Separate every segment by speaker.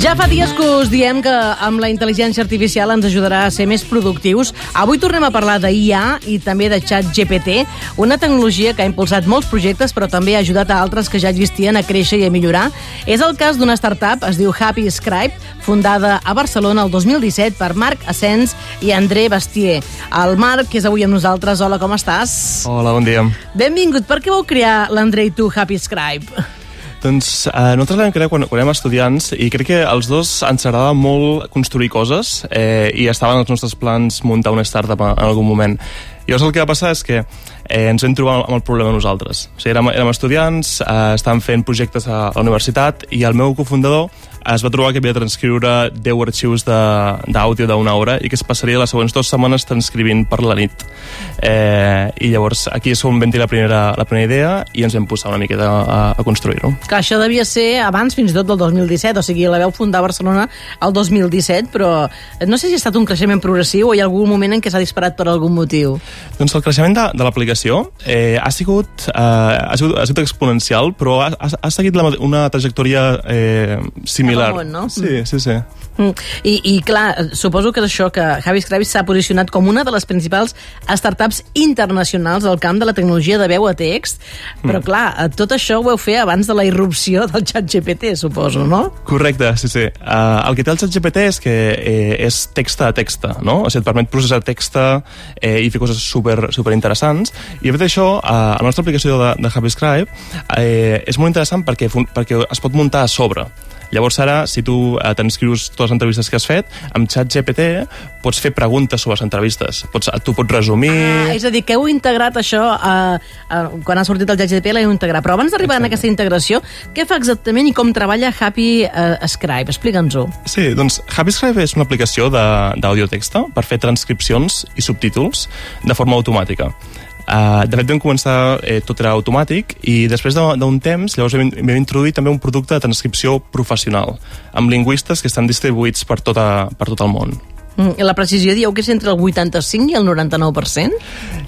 Speaker 1: Ja fa dies que us diem que amb la intel·ligència artificial ens ajudarà a ser més productius. Avui tornem a parlar de IA i també de xat GPT, una tecnologia que ha impulsat molts projectes però també ha ajudat a altres que ja existien a créixer i a millorar. És el cas d'una startup, es diu Happy Scribe, fundada a Barcelona el 2017 per Marc Asens i André Bastier. El Marc, que és avui amb nosaltres, hola, com estàs?
Speaker 2: Hola, bon dia.
Speaker 1: Benvingut. Per què vau crear l'André i tu Happy Scribe?
Speaker 2: Doncs eh, nosaltres vam crear quan, quan érem estudiants i crec que als dos ens agradava molt construir coses eh, i estaven els nostres plans muntar una startup en, en algun moment. Llavors el que va passar és que eh, ens vam trobar amb el problema nosaltres. O sigui, érem, érem estudiants, eh, estàvem fent projectes a la universitat i el meu cofundador es va trobar que havia de transcriure 10 arxius d'àudio d'una hora i que es passaria les següents dues setmanes transcrivint per la nit. Eh, I llavors aquí és on vam la primera, la primera idea i ens vam posar una miqueta a, a construir-ho.
Speaker 1: Que això devia ser abans fins i tot del 2017, o sigui, la veu fundar Barcelona el 2017, però no sé si ha estat un creixement progressiu o hi ha algun moment en què s'ha disparat per algun motiu.
Speaker 2: Doncs el creixement de, de l'aplicació eh, ha, sigut, eh, ha, sigut, ha sigut exponencial, però ha, ha, ha seguit la, una trajectòria eh, similar.
Speaker 1: Món, no?
Speaker 2: Sí, sí, sí.
Speaker 1: Mm. I, I clar, suposo que és això que Javi Scribe s'ha posicionat com una de les principals startups internacionals al camp de la tecnologia de veu a text, però clar, tot això ho vau fer abans de la irrupció del xat GPT, suposo, no?
Speaker 2: Correcte, sí, sí. Uh, el que té el xat GPT és que eh, és text a text, no? O sigui, et permet processar text eh, i fer coses super, super interessants. I a fet això, uh, a la nostra aplicació de, de HappyScribe eh, és molt interessant perquè, perquè es pot muntar a sobre. Llavors ara, si tu eh, transcrius totes les entrevistes que has fet, amb xat GPT pots fer preguntes sobre les entrevistes. Pots, tu pots resumir...
Speaker 1: Ah, és a dir, que heu integrat això, eh, eh, quan ha sortit el xat GPT l'heu integrat. Però abans d'arribar a aquesta integració, què fa exactament i com treballa Happy eh, Scribe? Explica'ns-ho.
Speaker 2: Sí, doncs Happy Scribe és una aplicació d'audio-texta per fer transcripcions i subtítols de forma automàtica. Uh, de fet, vam començar, eh, tot era automàtic, i després d'un temps, llavors vam, vam introduir també un producte de transcripció professional, amb lingüistes que estan distribuïts per, tota, per tot el món.
Speaker 1: Mm, la precisió dieu que és entre el 85 i el 99%?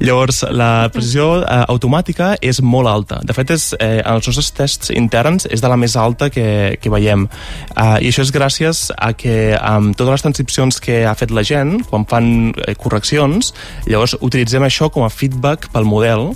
Speaker 2: Llavors, la precisió eh, automàtica és molt alta. De fet, és, eh, en els nostres tests interns és de la més alta que, que veiem. Eh, I això és gràcies a que amb totes les transcripcions que ha fet la gent, quan fan eh, correccions, llavors utilitzem això com a feedback pel model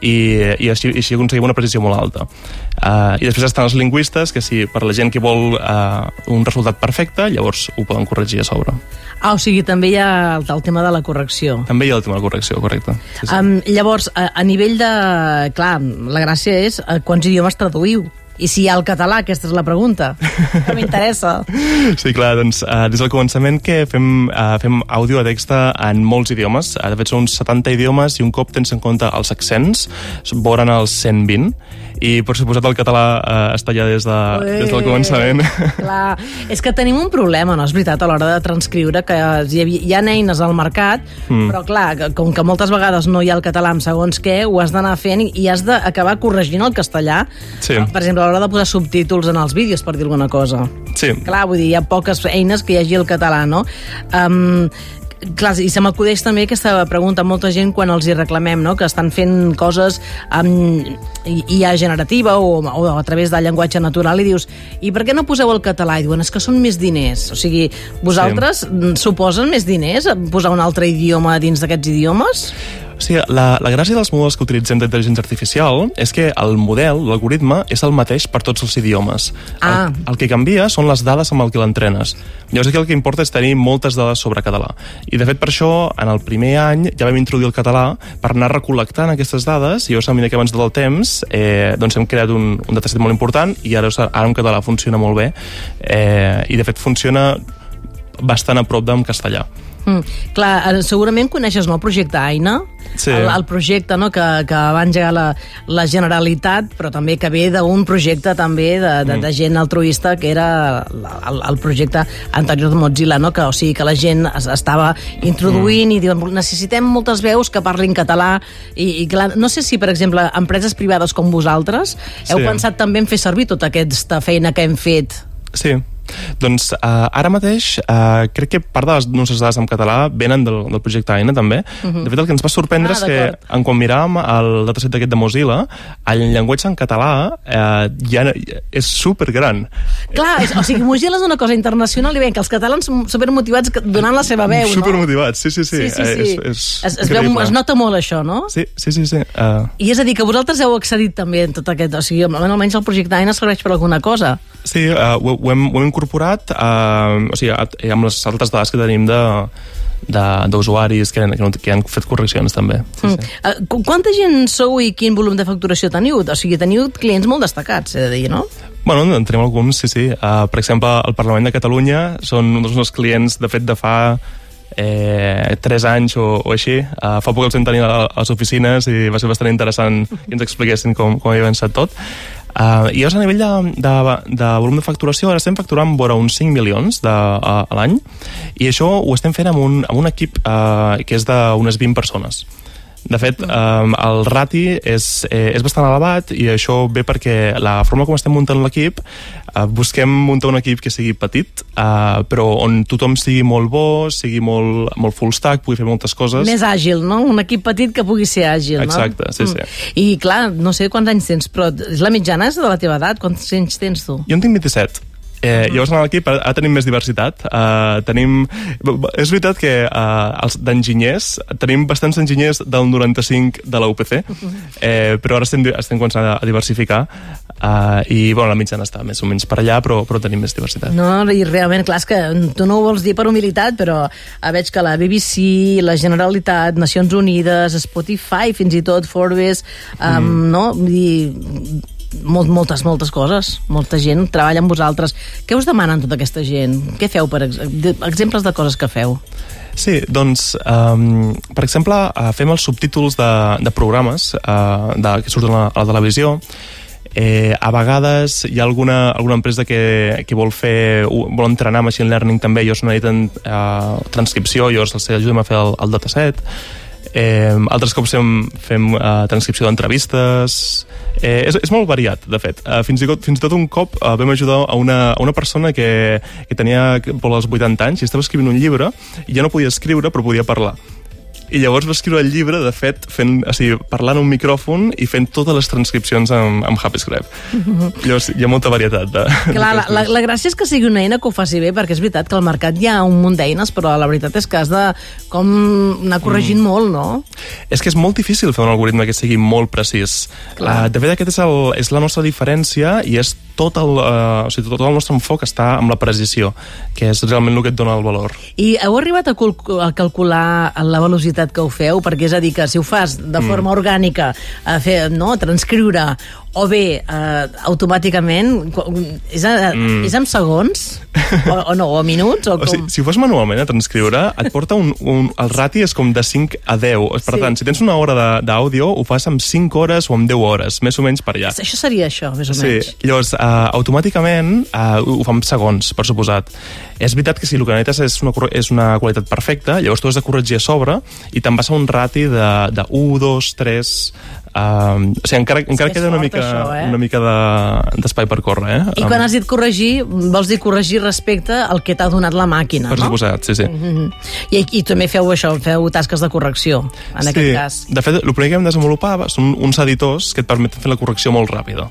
Speaker 2: i, i, així, i així aconseguim una precisió molt alta. Uh, I després estan els lingüistes, que si per la gent que vol uh, un resultat perfecte, llavors ho poden corregir a sobre.
Speaker 1: Ah, o sigui, també hi ha el, el tema de la correcció.
Speaker 2: També hi ha el tema de la correcció, correcte.
Speaker 1: Sí, sí. Um, llavors, a, a nivell de... Clar, la gràcia és uh, quants idiomes traduïu? I si hi ha el català, aquesta és la pregunta, que m'interessa.
Speaker 2: Sí, clar, doncs uh, des del començament que fem, uh, fem àudio a text en molts idiomes, uh, de fet són uns 70 idiomes i un cop tens en compte els accents, voren els 120, i per suposat el català uh, està ja des, de, Ui, des del començament.
Speaker 1: Clar, és que tenim un problema, no és veritat, a l'hora de transcriure, que hi, havia, hi ha eines al mercat, mm. però clar, com que moltes vegades no hi ha el català amb segons què, ho has d'anar fent i has d'acabar corregint el castellà.
Speaker 2: Sí.
Speaker 1: Per exemple, a l'hora de posar subtítols en els vídeos, per dir alguna cosa.
Speaker 2: Sí.
Speaker 1: Clar, vull dir, hi ha poques eines que hi hagi el català, no? Um, clar, i se m'acudeix també aquesta pregunta a molta gent quan els hi reclamem, no? que estan fent coses amb IA generativa o, o a través del llenguatge natural i dius, i per què no poseu el català? I diuen, és que són més diners. O sigui, vosaltres sí. suposen més diners posar un altre idioma dins d'aquests idiomes?
Speaker 2: O sigui, la, la gràcia dels models que utilitzem d'intel·ligència artificial és que el model, l'algoritme, és el mateix per tots els idiomes.
Speaker 1: Ah.
Speaker 2: El, el que canvia són les dades amb el que l'entrenes. Llavors aquí el que importa és tenir moltes dades sobre català. I de fet per això, en el primer any ja vam introduir el català per anar recol·lectant aquestes dades i llavors a mesura que abans del temps eh, doncs hem creat un, un dataset molt important i ara, ara en català funciona molt bé eh, i de fet funciona bastant a prop d'en castellà.
Speaker 1: Mm, clar, segurament coneixes no, el projecte Aina,
Speaker 2: sí.
Speaker 1: el, el projecte no, que, que va engegar la, la Generalitat, però també que ve d'un projecte també de, de, mm. de gent altruista que era el, el projecte anterior de Mozilla, no? que, o sigui, que la gent es, estava introduint mm. i diuen necessitem moltes veus que parlin català i, i clar, no sé si, per exemple, empreses privades com vosaltres heu
Speaker 2: sí.
Speaker 1: pensat també en fer servir tota aquesta feina que hem fet
Speaker 2: Sí, Doncs uh, ara mateix uh, crec que part de les nostres dades en català venen del, del projecte AINA també. Uh -huh. De fet, el que ens va sorprendre
Speaker 1: Ah,
Speaker 2: és que en quan miràvem el dataset aquest de Mozilla, el llenguatge en català uh, ja és supergran.
Speaker 1: Clar, és, o sigui, Mozilla és una cosa internacional i bé, que els catalans són supermotivats donant la seva veu, no?
Speaker 2: Supermotivats, sí, sí, sí.
Speaker 1: Sí, sí,
Speaker 2: Eh,
Speaker 1: sí.
Speaker 2: És, és
Speaker 1: es, es, veu, es nota molt això, no?
Speaker 2: Sí, sí, sí. sí. Uh,
Speaker 1: I és a dir, que vosaltres heu accedit també en tot aquest... O sigui, almenys el projecte AINA serveix per alguna cosa.
Speaker 2: Sí, uh, ho, ho, hem, ho hem incorporat uh, o sigui, a- amb les altres dades que tenim de d'usuaris que, que, que han fet correccions també. Sí,
Speaker 1: Mm.
Speaker 2: sí.
Speaker 1: Uh, qu- quanta gent sou i quin volum de facturació teniu? O sigui, teniu clients molt destacats, he de dir, no?
Speaker 2: Bueno, en tenim alguns, sí, sí. Uh, per exemple, el Parlament de Catalunya són un dels nostres clients, de fet, de fa eh, 3 anys o, o així. Uh, fa poc els vam tenir a, a les oficines i va ser bastant interessant que ens expliquessin com, com havia avançat tot. Uh, I llavors, a nivell de, de, de volum de facturació, ara estem facturant vora uns 5 milions de, a, a l'any i això ho estem fent amb un, amb un equip uh, que és d'unes 20 persones. De fet, um, el rati és, eh, és bastant elevat i això ve perquè la forma com estem muntant l'equip eh, busquem muntar un equip que sigui petit eh, però on tothom sigui molt bo, sigui molt, molt full stack, pugui fer moltes coses.
Speaker 1: Més àgil, no? Un equip petit que pugui ser àgil,
Speaker 2: Exacte,
Speaker 1: no?
Speaker 2: sí, sí.
Speaker 1: I clar, no sé quants anys tens, però és la mitjana és de la teva edat? Quants anys tens tu?
Speaker 2: Jo en tinc 27. Eh, llavors en l'equip ara tenim més diversitat uh, tenim... és veritat que uh, els d'enginyers tenim bastants enginyers del 95 de la UPC eh, però ara estem, estem començant a, diversificar uh, i bueno, la mitjana està més o menys per allà però, però tenim més diversitat
Speaker 1: No, i realment, clar, és que tu no ho vols dir per humilitat, però eh, veig que la BBC, la Generalitat, Nacions Unides, Spotify, fins i tot Forbes, um, mm. no? Dir, molt, moltes, moltes coses. Molta gent treballa amb vosaltres. Què us demanen tota aquesta gent? Què feu, per ex exemples de coses que feu?
Speaker 2: Sí, doncs, um, per exemple, uh, fem els subtítols de, de programes uh, de, que surten a la, a la televisió. Eh, a vegades hi ha alguna, alguna empresa que, que vol fer vol entrenar machine learning també, llavors necessiten uh, transcripció, llavors els ajudem a fer el, el dataset. Eh, altres cops fem, fem uh, transcripció d'entrevistes. Eh, és, és molt variat, de fet. Uh, fins, i tot, fins i tot un cop uh, vam ajudar a una, a una persona que, que tenia per als 80 anys i estava escrivint un llibre i ja no podia escriure però podia parlar i llavors va escriure el llibre, de fet, fent, o sigui, parlant un micròfon i fent totes les transcripcions amb, amb HappyScribe. Llavors hi ha molta varietat de...
Speaker 1: Clar, la, la, la gràcia és que sigui una eina que ho faci bé, perquè és veritat que al mercat hi ha un munt d'eines, però la veritat és que has de com anar corregint mm. molt, no?
Speaker 2: És que és molt difícil fer un algoritme que sigui molt precís. Uh, de fet, aquest és, el, és la nostra diferència i és tot el, uh, o sigui, tot el nostre enfoc està amb la precisió, que és realment el que et dona el valor.
Speaker 1: I heu arribat a, a calcular la velocitat que ho feu? Perquè és a dir, que si ho fas de forma mm. orgànica, a fer, no, a transcriure, o bé eh, automàticament, és, a, mm. és en segons? O, o no, o minuts? O, com?
Speaker 2: O sigui, si ho fas manualment a transcriure, et porta un, un, el rati és com de 5 a 10. Per
Speaker 1: Sí.
Speaker 2: tant, si tens una hora de- d'àudio, ho fas amb 5 hores o amb 10 hores, més o menys per allà.
Speaker 1: Això seria això, més o
Speaker 2: Sí,
Speaker 1: menys.
Speaker 2: llavors, uh, automàticament uh, ho fa en segons, per suposat. És veritat que si el que necessites és una, és una qualitat perfecta, llavors tu has de corregir a sobre i te'n vas a un rati de, de 1, 2, 3... Uh, o sigui, encara, encara queda una
Speaker 1: fort,
Speaker 2: mica,
Speaker 1: això, eh?
Speaker 2: una mica de- d'espai per córrer, eh?
Speaker 1: I quan has dit corregir, vols dir corregir respecte al que t'ha donat la màquina,
Speaker 2: Per
Speaker 1: no?
Speaker 2: suposat, sí, sí.
Speaker 1: Mm -hmm. I, I també feu això, feu tasques de correcció, en
Speaker 2: sí.
Speaker 1: aquest cas.
Speaker 2: De fet, el primer que vam desenvolupar són uns editors que et permeten fer la correcció molt ràpida.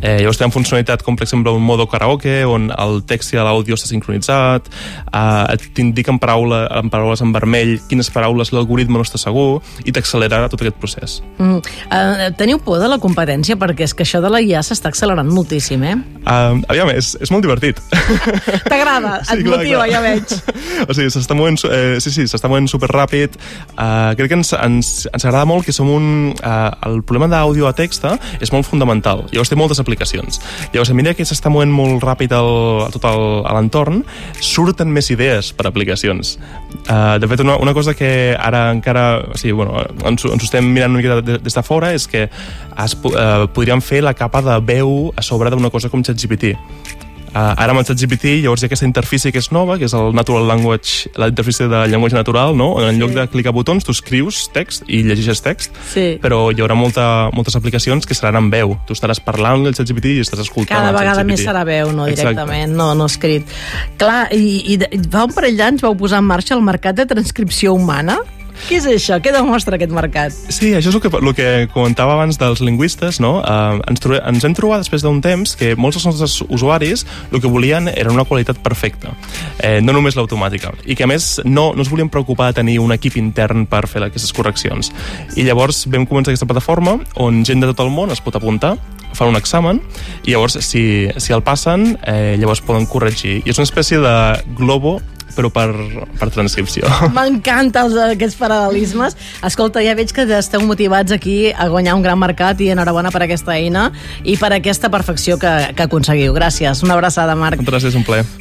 Speaker 2: Eh, llavors tenen funcionalitat com, per exemple, un modo karaoke, on el text i l'àudio està sincronitzat, eh, t'indiquen paraula, en paraules en vermell quines paraules l'algoritme no està segur, i t'accelerarà tot aquest procés.
Speaker 1: Mm. Uh, teniu por de la competència? Perquè és que això de la IA s'està accelerant moltíssim, eh?
Speaker 2: Uh, aviam, és, és molt divertit.
Speaker 1: T'agrada, et motiva, ja veig.
Speaker 2: o sigui, s'està movent, eh, sí, sí, s'està movent superràpid. Uh, crec que ens, ens, ens agrada molt que som un... Uh, el problema d'àudio a text és molt fundamental. Llavors té moltes aplicacions. Llavors, a mesura que s'està movent molt ràpid el, tot el- a l'entorn, surten més idees per aplicacions. Uh, de fet, una, una cosa que ara encara... O sigui, bueno, ens, ens estem mirant una mica de- des de fora és que es, uh, podríem fer la capa de veu a sobre d'una cosa com ChatGPT. Uh, ara amb el ChatGPT llavors hi ha aquesta interfície que és nova, que és el Natural Language, la interfície de llenguatge natural, no? en lloc de clicar botons tu escrius text i llegeixes text,
Speaker 1: Sí.
Speaker 2: però hi haurà molta, moltes aplicacions que seran en veu. Tu estaràs parlant amb el ChatGPT i estàs escoltant
Speaker 1: Cada vegada més serà veu, no
Speaker 2: Exacte.
Speaker 1: directament, no, no escrit. Clar, i, i fa un parell d'anys vau posar en marxa el mercat de transcripció humana? Què és això? Què demostra aquest mercat?
Speaker 2: Sí, això és el que, el que comentava abans dels lingüistes, no? Uh, ens, trobe, ens hem trobat després d'un temps que molts dels nostres usuaris el que volien era una qualitat perfecta, eh, no només l'automàtica, i que a més no, no es volien preocupar de tenir un equip intern per fer aquestes correccions. I llavors vam començar aquesta plataforma on gent de tot el món es pot apuntar, fan un examen, i llavors si, si el passen, eh, llavors poden corregir. I és una espècie de globo però per, per transcripció.
Speaker 1: M'encanta aquests paral·lelismes. Escolta, ja veig que esteu motivats aquí a guanyar un gran mercat i enhorabona per aquesta eina i per aquesta perfecció que, que aconseguiu. Gràcies. Una abraçada, Marc.
Speaker 2: Gràcies, un plaer.